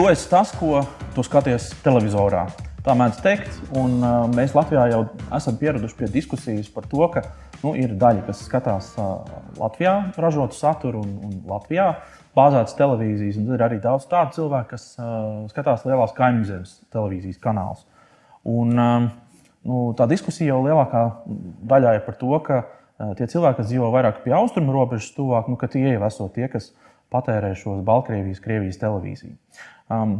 tu esi tas, ko tu skaties televizorā. Tā mēdz teikt, un uh, mēs Latvijā jau esam pieraduši pie diskusijas par to, ka nu, ir daļa, kas skatās uh, Latvijā ražotu saturu un, un Latvijā bāzētas televīzijas, un tad ir arī daudz tādu cilvēku, kas uh, skatās lielās kaimiņzemes televīzijas kanālus. Un, uh, nu, tā diskusija jau lielākā daļā ir par to, ka uh, tie cilvēki, kas dzīvo vairāk pie austrumu robežas, tuvāk, nu, tie jau esot tie, kas patērē šo Baltkrievijas, Krievijas televīziju. Um,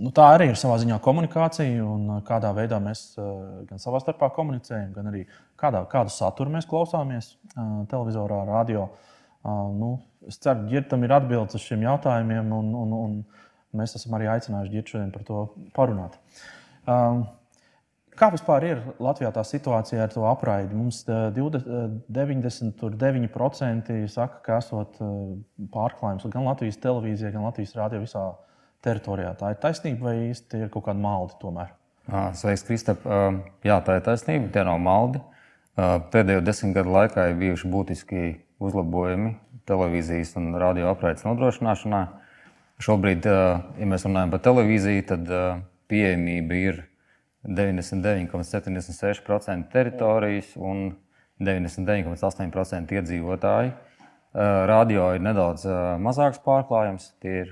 nu, tā arī ir savā ziņā komunikācija, un uh, kādā veidā mēs uh, gan savā starpā komunicējam, gan arī kādā, kādu saturu mēs klausāmies uh, televizorā, radio. Nu, es ceru, ka Girtam ir atbildes uz šiem jautājumiem, un, un, un mēs esam arī aicinājuši Girtu šodien par to parunāt. Um, kā vispār ir Latvijā tā situācija ar to apraidi? Mums 99% saka, ka esot pārklājums gan Latvijas televīzijā, gan Latvijas rādio visā teritorijā. Tā ir taisnība vai īsti ir kaut kāda maldi tomēr? Sveiks, Kristap. Jā, tā ir taisnība, tie nav maldi. Pēdējo desmit gadu laikā ir bijuši būtiski uzlabojumi televīzijas un radio apraides nodrošināšanā. Šobrīd, ja mēs runājam par televīziju, tad pieejamība ir 99,76% teritorijas un 99,8% iedzīvotāji. Radio ir nedaudz mazāks pārklājums, tie ir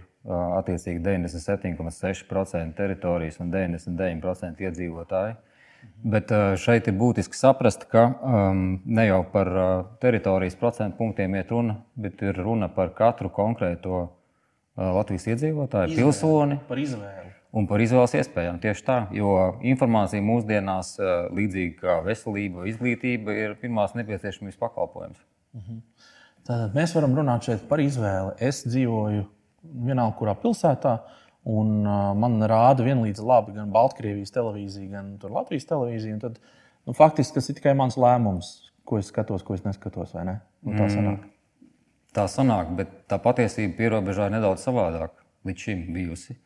attiecīgi 97,6% teritorijas un 99% iedzīvotāji. Bet šeit ir būtiski saprast, ka um, ne jau par teritorijas procentu punktiem iet runa, bet ir runa par katru konkrēto uh, Latvijas iedzīvotāju, izvēli, pilsoni. Par izvēli. Un par izvēles iespējām tieši tā, jo informācija mūsdienās, līdzīgi kā veselība, izglītība, ir pirmās nepieciešamības pakalpojums. Uh mhm. Tātad mēs varam runāt šeit par izvēli. Es dzīvoju vienalga kurā pilsētā. Un, uh, man rāda vienlīdz labi gan Baltkrievijas televīzija, gan Latvijas televīzija. Tad, nu, faktiski tas ir tikai mans lēmums, ko es skatos, ko es neskatos. Ne? Nu, tā mm. sanāk. Mm. Tā sanāk, bet tā patiesība pierobežā ir nedaudz savādāk līdz šim bijusi.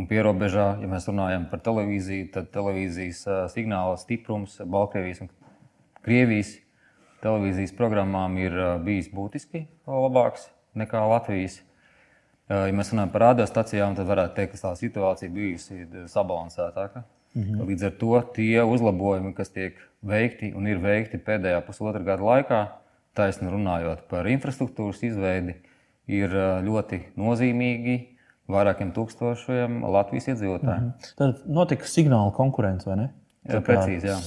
Un pierobežā, ja mēs runājam par televīziju, tad televīzijas signāla stiprums Baltkrievijas un Krievijas televīzijas programmām ir bijis būtiski labāks nekā Latvijas. Ja mēs runājam par radiostacijām, tad varētu teikt, ka tā situācija bijusi sabalansētāka. -hmm. Līdz ar to tie uzlabojumi, kas tiek veikti un ir veikti pēdējā pusotra gada laikā, taisni runājot par infrastruktūras izveidi, ir ļoti nozīmīgi vairākiem tūkstošiem Latvijas iedzīvotāju. Mm -hmm. Tad notika signāla konkurence, vai ne? Jā, precīzi. Jā.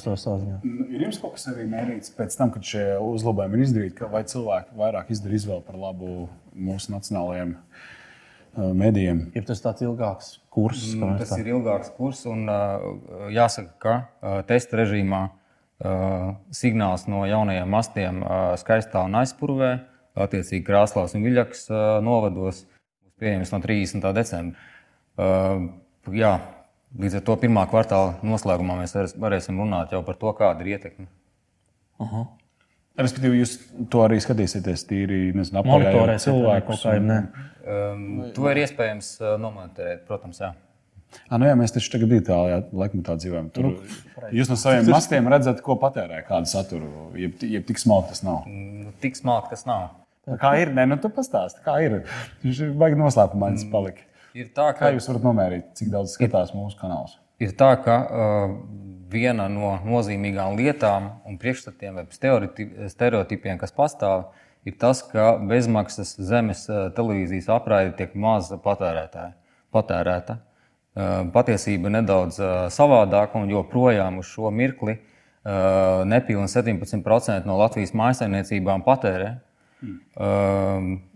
Ir jums kaut kas arī mērīts pēc tam, kad šie uzlabojumi ir izdarīti, vai cilvēki vairāk izdara izvēli par labu mūsu nacionālajiem medijiem. Ir tas tāds ilgāks kurs? Mm, tas tā. ir ilgāks kurs, un jāsaka, ka testa režīmā signāls no jaunajiem mastiem skaistā un aizpurvē, attiecīgi Krāslās un Viļakas novados, pieejams no 30. decembra. Jā, līdz ar to pirmā kvartāla noslēgumā mēs varēsim runāt jau par to, kāda ir ietekme. Uh -huh. Respektīvi, jūs to arī skatīsieties tīri, apgājot cilvēku ne. Um, to ir iespējams uh, nomontēt, protams, jā. À, nu jā, mēs taču tagad digitālajā laikmetā dzīvojam. Tur nu, jūs no saviem mastiem redzat, ko patērē, kādu saturu. Jeb, jeb tik smalki tas nav. Nu, tik smalki tas nav. Kā ir? Nē, nu tu pastāsti, kā ir. Viņš ir baigi noslēpumains mm, palika. Ir tā, ka... Kā jūs varat nomērīt, cik daudz skatās mūsu kanāls? Ir tā, ka uh, viena no nozīmīgām lietām un priekšstatiem vai stereotipiem, kas pastāv, ir tas, ka bezmaksas zemes eh, televīzijas apraide tiek maz patērēta. Eh, patiesība ir nedaudz eh, savādāka un joprojām uz šo mirkli nepilnīgi 17% no Latvijas mājsaimniecībām patērē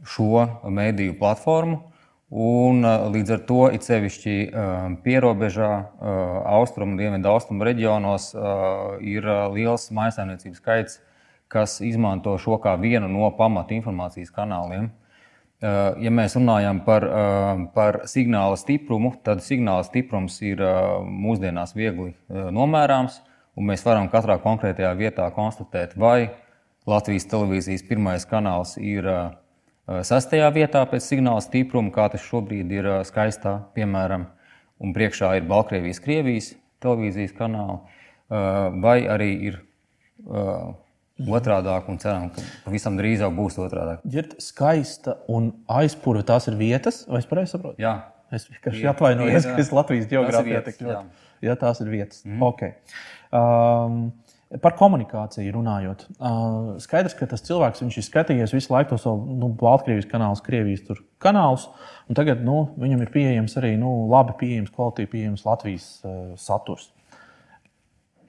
šo mediju platformu. Un, līdz ar to it sevišķi pierobežā, austrumu, dienvidu austrumu reģionos ir liels maisaimniecības skaits, kas izmanto šo kā vienu no pamatu informācijas kanāliem. Ja mēs runājam par, par signāla stiprumu, tad signāla stiprums ir mūsdienās viegli nomērāms, un mēs varam katrā konkrētajā vietā konstatēt, vai Latvijas televīzijas pirmais kanāls ir sastajā vietā pēc signāla stipruma, kā tas šobrīd ir skaistā, piemēram, un priekšā ir Baltkrievijas, Krievijas televīzijas kanāli, vai arī ir otrādāk, un ceram, ka pavisam drīz jau būs otrādāk. Ir skaista un aizpūra, tās ir vietas, vai es pareizi saprotu? Jā, Es vienkārši atvainojos, ka es Latvijas geogrāfijā tik ļoti. Jā. tās ir vietas. Mm. Okay. Um, Par komunikāciju runājot. Skaidrs, ka tas cilvēks ir skatījies visu laiku to savu nu, Baltkrievijas kanālu, Krievijas kanālus. Tagad nu, viņam ir pieejams arī nu, labi pieejams, kvalitāti pieejams Latvijas uh, saturs.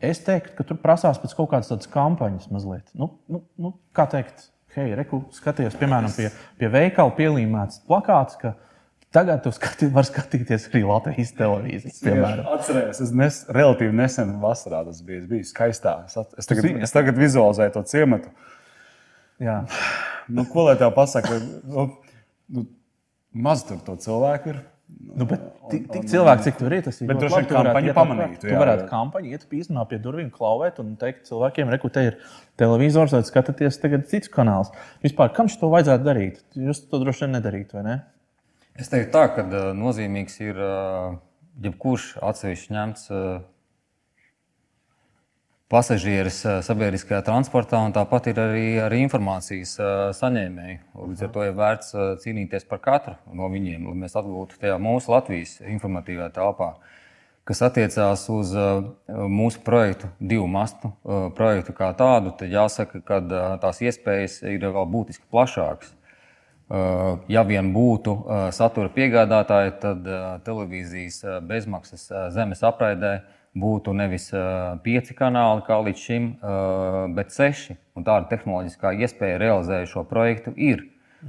Es teiktu, ka tur prasās pēc kaut kādas tādas kampaņas mazliet. Nu, nu, nu, kā teikt, hei, reku, skaties, piemēram, pie, pie veikala pielīmēts plakāts. Ka, Tagad tu skati, vari skatīties arī Latvijas televīziju. Atcerieties, es nes, relatīvi nesen vasarā tas bija. Es biju skaistā. Es tagad, es tagad vizualizēju to ciematu. Jā. Nu, ko lai tev pasakā? Nu, nu, maz tur to cilvēku ir. Nu, bet tik, tik cilvēki, cik tur ir, tas ir. Bet droši vien kampaņu pamanītu. Tu varētu kampaņu iet īstenībā pie durvīm, klauvēt un teikt cilvēkiem, reku, te ir televizors, vai skatāties tagad cits kanāls. Vispār, kam šo vajadzētu darīt? Jūs to droši vien nedarītu, vai ne? Es teiktu, tā, ka nozīmīgs ir jebkurš atsevišķi ņemts pasažieris sabiedriskajā transportā, un tāpat ir arī, arī informācijas saņēmēji. Līdz ar to ir vērts cīnīties par katru no viņiem, lai mēs atgūtu tajā mūsu Latvijas informatīvajā telpā. Kas attiecās uz mūsu projektu, divu mastu projektu kā tādu, tad jāsaka, ka tās iespējas ir vēl būtiski plašākas. Uh, ja vien būtu uh, satura piegādātāji, tad uh, televīzijas bezmaksas zemes apraidē būtu nevis pieci kanāli kā līdz šim, bet seši. Un tāda tehnoloģiskā iespēja realizēt šo projektu ir.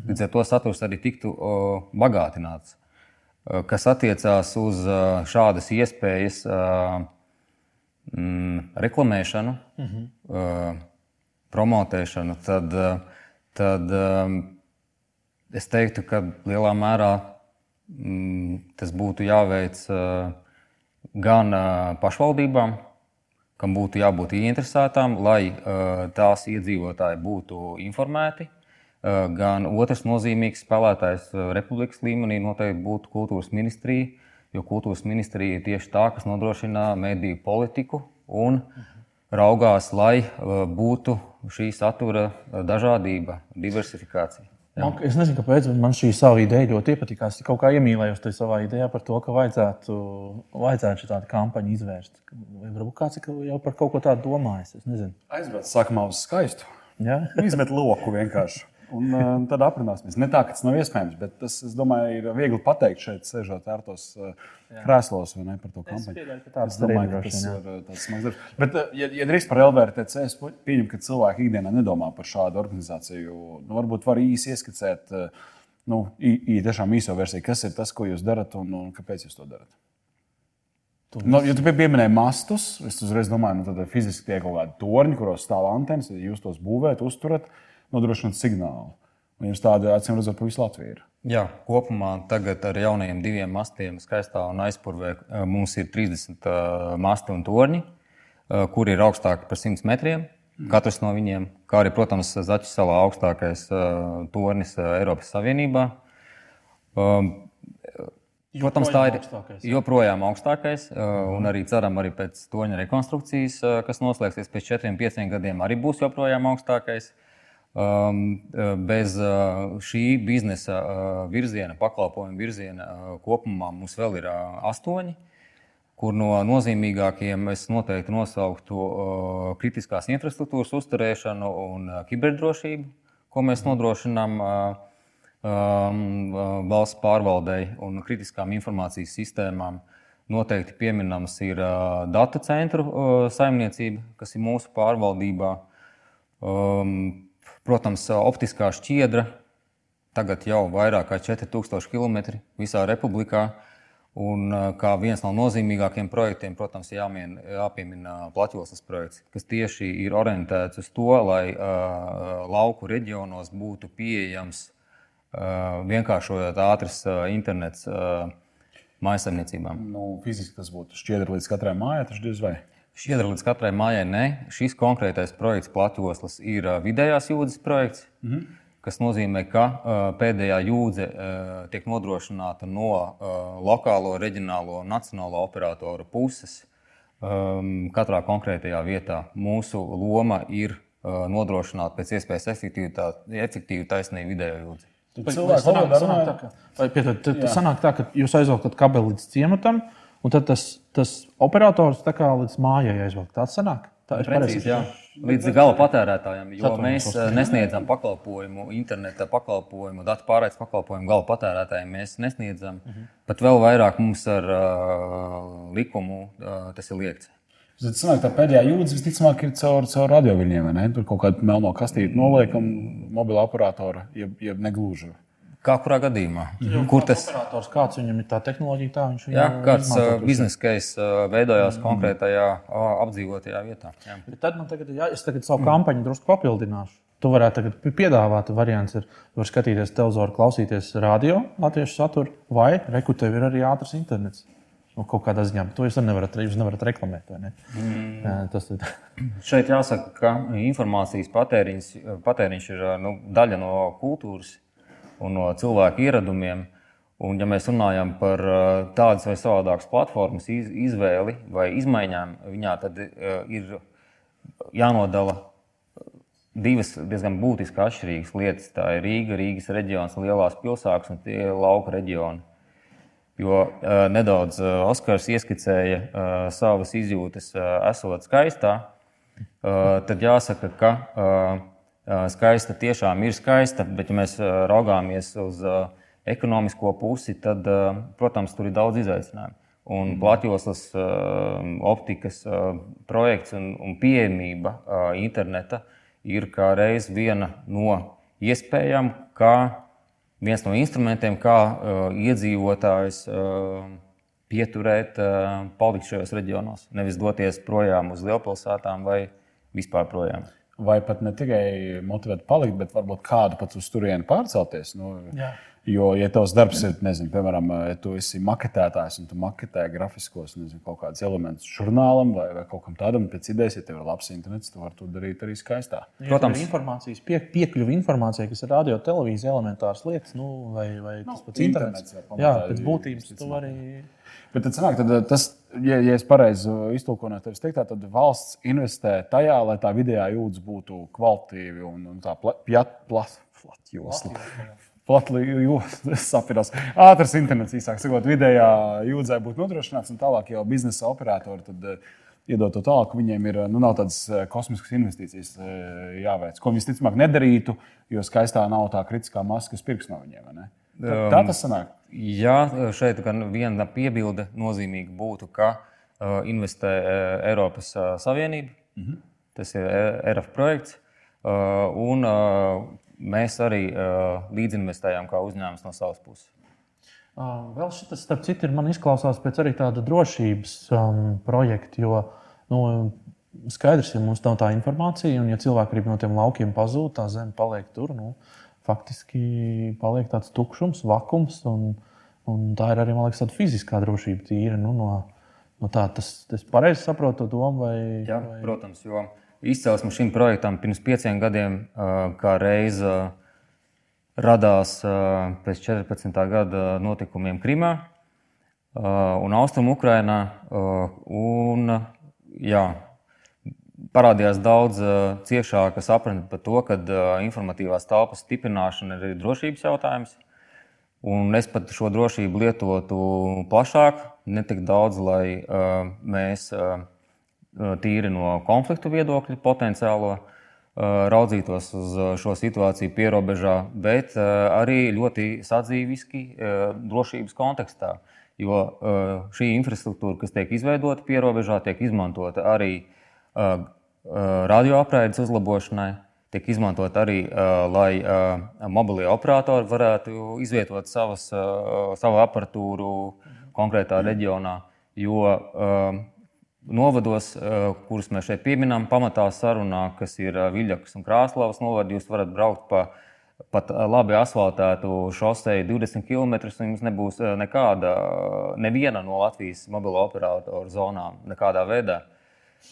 Līdz ar to saturs arī tiktu bagātināts. Kas attiecās uz šādas iespējas mm, reklamēšanu, -hmm. promotēšanu, tad, tad Es teiktu, ka lielā mērā mm, tas būtu jāveic uh, gan uh, pašvaldībām, kam būtu jābūt ieinteresētām, lai uh, tās iedzīvotāji būtu informēti. Uh, gan otrs nozīmīgs spēlētājs uh, republikas līmenī noteikti būtu kultūras ministrija, jo kultūras ministrija ir tieši tā, kas nodrošina mediju politiku un raugās, lai uh, būtu šī satura dažādība, diversifikācija. Man, es nezinu, kāpēc man šī sava ideja ļoti iepatika. Es kaut kā iemīlējos tajā savā idejā par to, ka vajadzētu, vajadzētu šādu kampaņu izvērst. Varbūt kāds jau par kaut ko tādu domājis? Aizbrauc sākumā uz skaistu. Ja? Izmet loku vienkārši. Un uh, tad aprunāsimies. Ne tā, ka tas nav iespējams, bet tas, es domāju, ir viegli pateikt šeit, sēžot ērtos uh, krēslos vai ne par to kampaņu. Es, es domāju, ka tas ir uh, tāds smags darbs. Bet, uh, ja, ja drīz par LVRTC, es pieņemu, ka cilvēki ikdienā nedomā par šādu organizāciju. Nu, varbūt var īsi ieskicēt, nu, ī, tiešām īso versiju, kas ir tas, ko jūs darat un, un kāpēc jūs to darat. Tu no, ja tu pieminēji mastus, es uzreiz domāju, ka nu, fiziski tie ir kaut kādi torņi, kuros stāv antenas, jūs tos būvējat, uzturat. Uh, nodrošināt signālu. Un jums tāda, acīm redzot, pa visu Latviju ir. Jā, kopumā tagad ar jaunajiem diviem mastiem, skaistā un aizpurvē, eh, mums ir 30 uh, eh, masti un torņi, uh, kuri ir augstāki par 100 metriem. Katrs no viņiem, kā arī, protams, Zaķis salā augstākais tornis Eiropas Savienībā. Um, Protams, tā ir augstākais, joprojām augstākais, un arī ceram, arī pēc toņa rekonstrukcijas, kas noslēgsies pēc 4-5 gadiem, arī būs joprojām augstākais. Um, uh, bez uh, šī biznesa uh, virziena, pakalpojumu virziena kopumā mums vēl ir astoņi, kur no nozīmīgākiem es noteikti nosauktu kritiskās infrastruktūras uzturēšanu un kiberdrošību, ko mēs nodrošinām um, valsts pārvaldei un kritiskām informācijas sistēmām. Noteikti pieminams ir datu centru saimniecība, kas ir mūsu pārvaldībā. Protams, optiskā šķiedra tagad jau vairāk kā 4000 km visā republikā. Un kā viens no nozīmīgākajiem projektiem, protams, jāmien, jāpiemina platjoslas projekts, kas tieši ir orientēts uz to, lai uh, lauku reģionos būtu pieejams uh, vienkāršojot ātrs uh, internets uh, mājasemniecībām. Nu, fiziski tas būtu šķiedra līdz katrai mājai, tas diez vai. Šķiedra līdz katrai mājai ne. Šis konkrētais projekts, platjoslas, ir vidējās jūdzes projekts, mm -hmm. kas nozīmē, ka uh, pēdējā jūdze uh, tiek nodrošināta no uh, lokālo, reģionālo un nacionālo operatoru puses. Um, katrā konkrētajā vietā mūsu loma ir uh, nodrošināt pēc iespējas efektīvu, taisnību vidējo jūdzi. Tā, ka, vai, pietod, tad, tad sanāk tā, ka jūs aizvelkat kabeli līdz ciematam, un tad tas, tas operators tā kā līdz mājai aizvelk. Tāds sanāk. Tā ir precīzi. Līdz gala patērētājiem, jo Saturnos mēs eh, nesniedzam pakalpojumu, interneta pakalpojumu, datu pārraides pakalpojumu gala patērētājiem. Mēs nesniedzam uh mhm. -huh. pat vēl vairāk mums ar uh, likumu, uh, tas ir liekts. Tad sanāk, tā pēdējā jūtas visticamāk ir caur, caur radioviļņiem, vai ne? Tur kaut kāda melno kastīte noliekam, mobila operatora, jeb, jeb negluži. Kā kurā gadījumā? Mhm. Kur tas operators, kāds viņam ir tā tehnoloģija, tā viņš ir? Kāds biznesa case veidojās mm. konkrētajā apdzīvotajā vietā. Jā. Bet tad man tagad, jā, es tagad savu mm. kampaņu drusku papildināšu. Tu varētu tagad piedāvāt variants, ir, var skatīties televizoru, klausīties radio, latviešu saturu, vai reku tev ir arī ātrs internets. Nu, kaut kādā ziņā, to jūs nevarat, jūs nevarat reklamēt. Ne? Mm. Tas ir. Šeit jāsaka, ka informācijas patēriņš, patēriņš ir nu, daļa no kultūras un no cilvēku ieradumiem. Un, ja mēs runājam par uh, tādas vai savādākas platformas izvēli vai izmaiņām, viņā tad uh, ir jānodala divas diezgan būtiski atšķirīgas lietas. Tā ir Rīga, Rīgas reģions, lielās pilsētas un tie lauka reģioni. Jo uh, nedaudz Oskars ieskicēja savas izjūtas, esot skaistā, tad jāsaka, ka skaista tiešām ir skaista, bet, ja mēs raugāmies uz ekonomisko pusi, tad, protams, tur ir daudz izaicinājumu. Un mhm. platjoslas optikas projekts un, un pieejamība interneta ir kā reiz viena no iespējām, kā viens no instrumentiem, kā iedzīvotājs pieturēt, palikt šajos reģionos, nevis doties projām uz lielpilsētām vai vispār projām vai pat ne tikai motivēt palikt, bet varbūt kādu pat uz turieni pārcelties. Nu, Jā. Jo, ja tavs darbs ir, nezinu, piemēram, ja tu esi maketētājs un tu maketē grafiskos nezinu, kaut kādus elementus žurnālam vai, vai kaut kam tādam, pēc idejas, ja tev ir labs internets, tu vari to darīt arī skaistā. Protams, informācijas pie, piekļuvi informācijai, kas ir radio, televīzija, elementāras lietas, nu, vai, vai tas nu, pats internets. internets jā, pēc būtības tu vari. Bet tad, sanāk, tad tas, ja, ja es pareizi iztulkoju no tevis teiktā, tad valsts investē tajā, lai tā vidējā jūtas būtu kvalitīva un, un tā platjosla. Platjosla sapirās. Ātrs internets, īsāk sakot, vidējā jūdzē būtu nodrošināts, un tālāk jau biznesa operatori tad, uh, iedot to tālāk, viņiem ir, nu, nav tādas uh, kosmiskas investīcijas uh, jāveic, ko viņi visticamāk nedarītu, jo skaistā nav tā kritiskā masa, kas pirks no viņiem. Tā, tā tas sanāk. Jā, šeit viena piebilde nozīmīga būtu, ka uh, investē Eiropas Savienība. Mm -hmm. Tas ir ERF projekts. Uh, un uh, mēs arī līdzinvestējam kā uzņēmums no savas puses. Vēl šis, starp citu, ir man izklausās pēc arī tāda drošības um, projekta, jo nu, skaidrs, ja mums nav tā informācija, un ja cilvēki grib no tiem laukiem pazūt, tā zeme paliek tur. Nu, faktiski paliek tāds tukšums, vakums. Un, un tā ir arī liekas, fiziskā drošība, tīra. Nu, no, no tā, tas, es pareizi saprotu to domu. Vai, Jā, vai... protams, jo izcelsme šim projektam pirms pieciem gadiem kā reize radās pēc 14. gada notikumiem Krimā un Austrum Ukrainā. Un, jā, parādījās daudz ciešāka sapratne par to, ka informatīvās telpas stiprināšana ir drošības jautājums. Un es pat šo drošību lietotu plašāk, ne tik daudz, lai mēs tīri no konfliktu viedokļa potenciālo uh, raudzītos uz šo situāciju pierobežā, bet arī ļoti sadzīviski drošības kontekstā. Jo šī infrastruktūra, kas tiek izveidota pierobežā, tiek izmantota arī radioapraides uzlabošanai. Tiek izmantot arī, lai mobilie operatori varētu izvietot savas, savu aparatūru konkrētā reģionā. Jo novados, kurus mēs šeit pieminām, pamatā sarunā, kas ir Viļakas un Krāslavas novadi, jūs varat braukt pa pat labi asfaltētu šoseju 20 km, un jums nebūs nekāda, neviena no Latvijas mobilo operatoru zonām nekādā veidā. Uh,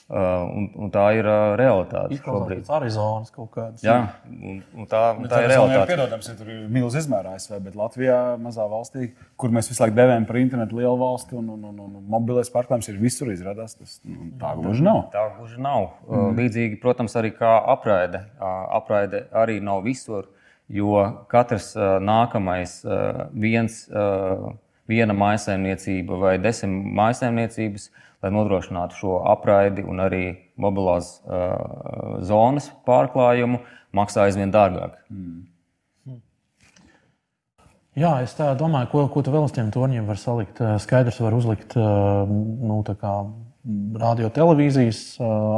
un, un tā ir uh, realitāte. Šobrīd tas ir Arizonas kaut kāds. Jā, un, un tā, un tā ir realitāte. Piedodams, ja tur ir milzīgs izmērs ASV, bet Latvijā, mazā valstī, kur mēs visu laiku devējam par internetu lielu valsti un, un, un, un mobilais pārklājums ir visur izrādās. Tas, nu, tā gluži nav. Tā gluži nav. Mm. Līdzīgi, protams, arī kā apraide. Apraide arī nav visur. jo katrs nākamais viens, viena maisaimniecība vai desmit maisaimniecības, lai nodrošinātu šo apraidi un arī mobilās zonas pārklājumu, maksā aizvien dārgāk. Mm. Jā, es domāju, ko, ko tu vēl uz tiem torņiem var salikt. Skaidrs, var uzlikt nu, radio televīzijas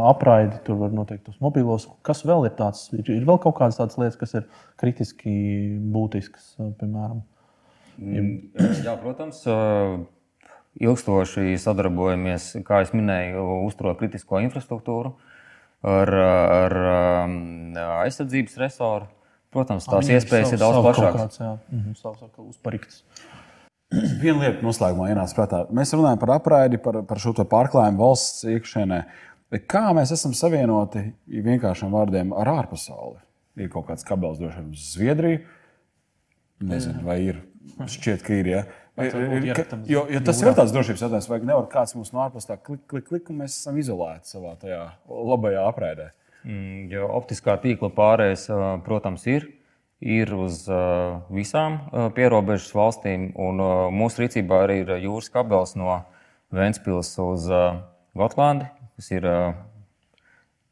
apraidi, tur var noteikt tos mobilos. Kas vēl ir tāds? Ir, ir vēl kaut kādas tādas lietas, kas ir kritiski būtiskas, piemēram. Mm, jā, protams. Ilgstoši sadarbojamies, kā jau minēju, uzturot kritisko infrastruktūru ar, ar aizsardzības resoru Protams, tās A, iespējas ir daudz plašākas. Mhm, savs uzparikts. Viena lieta noslēgumā ienāca prātā. Mēs runājam par apraidi, par, par šo pārklājumu valsts iekšienē. Bet kā mēs esam savienoti vienkāršiem vārdiem ar ārpasauli? Ir kaut kāds kabels droši vien uz Zviedriju. Nezinu, vai ir. Šķiet, ka ir. Ja? Ka, jo, jo tas jūrā. ir tāds drošības jautājums, vai nevar kāds mums no ārpus tā klik, klik, klik, un mēs esam izolēti savā tajā labajā apraidē. Mm, jo optiskā tīkla pārējais, protams, ir. Ir uz visām pierobežas valstīm, un mūsu rīcībā arī ir jūras kabels no Ventspils uz Gotlandi, kas ir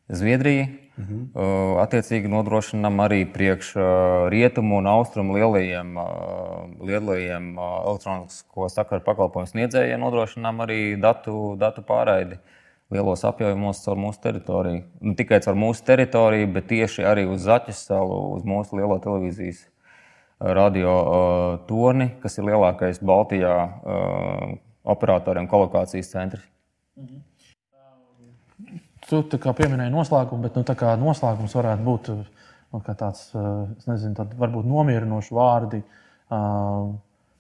Zviedrija. Mhm. Attiecīgi nodrošinām arī priekš rietumu un austrumu lielajiem, lielajiem elektronisko sakaru pakalpojumu sniedzējiem, nodrošinām arī datu, datu pārraidi. Uh, lielos apjomos caur mūsu teritoriju. Ne tikai caur mūsu teritoriju, bet tieši arī uz Zaķis salu, uz mūsu lielo televīzijas uh, radio uh, torni, kas ir lielākais Baltijā uh, operatoriem kolokācijas centrs. Mhm. Tu pieminēji noslēgumu, bet nu, noslēgums varētu būt nu, tāds, nezinu, tad varbūt nomierinoši vārdi. Uh,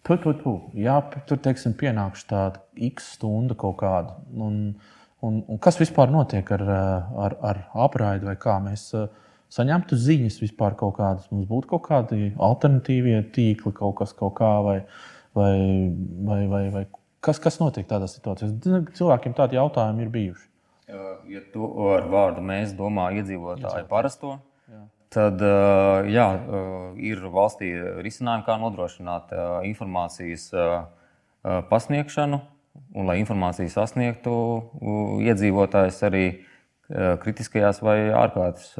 tu, tu, tu. Jā, tur teiksim, pienāks tāda x stunda kaut kāda. Un, Un, un kas vispār notiek ar, ar, ar apraidi, vai kā mēs eh, saņemtu ziņas vispār kaut kādas? Mums būtu kaut kādi alternatīvie tīkli, kaut kas kaut kā, vai, vai, vai, vai, vai kas, kas notiek tādā situācijā? Cilvēkiem tādi jautājumi ir bijuši. Ja tu ar vārdu mēs domā iedzīvotāju parasto, jā. tad eh, jā, eh, ir valstī risinājumi, kā nodrošināt informācijas pasniegšanu un lai informāciju sasniegtu iedzīvotājs arī e, kritiskajās vai ārkārtas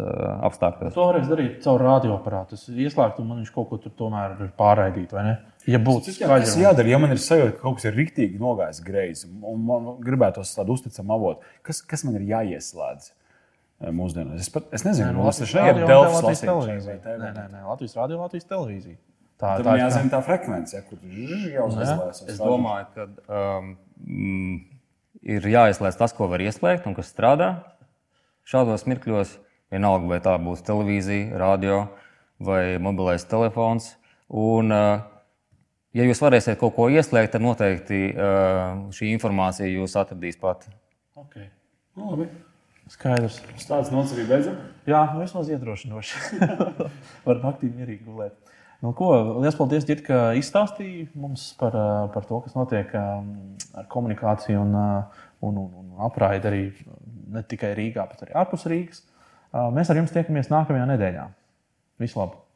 apstākļos. To varēs darīt caur radioaparātu. Es ieslēgtu, un man viņš kaut ko tur tomēr ir pārraidīt, vai ne? Ja būtu skaidrs, kas jādara, ja man ir sajūta, ka kaut kas ir rīktīgi nogājis greizi, un man gribētos tādu uzticamu avotu, kas, kas man ir jāieslēdz? Mūsdienās. Es, pat, es nezinu, kāda ir tā līnija. Latvijas televīzija. Nē, nē, nē, Latvijas radio, Latvijas televīzija. Tā, tā ir tā frekvence, ja, kur jau uzlēs. Es domāju, ka um, ir jāizslēdz tas, ko var ieslēgt un kas strādā šādos mirkļos. Vienalga, vai tā būs televīzija, radio vai mobilais telefons. Un, uh, ja jūs varēsiet kaut ko ieslēgt, tad noteikti uh, šī informācija jūs atradīs pati. Okay. Nu, labi. Skaidrs. Tāds nots arī beidzam? Jā, nu vismaz iedrošinoši. Var naktī mierīgi gulēt. Nu, ko, liels paldies, Dirk, ka izstāstīji mums par, par to, kas notiek ar komunikāciju un, un, un, un apraidi arī ne tikai Rīgā, bet arī ārpus Rīgas. Mēs ar jums tiekamies nākamajā nedēļā. Vislabāk!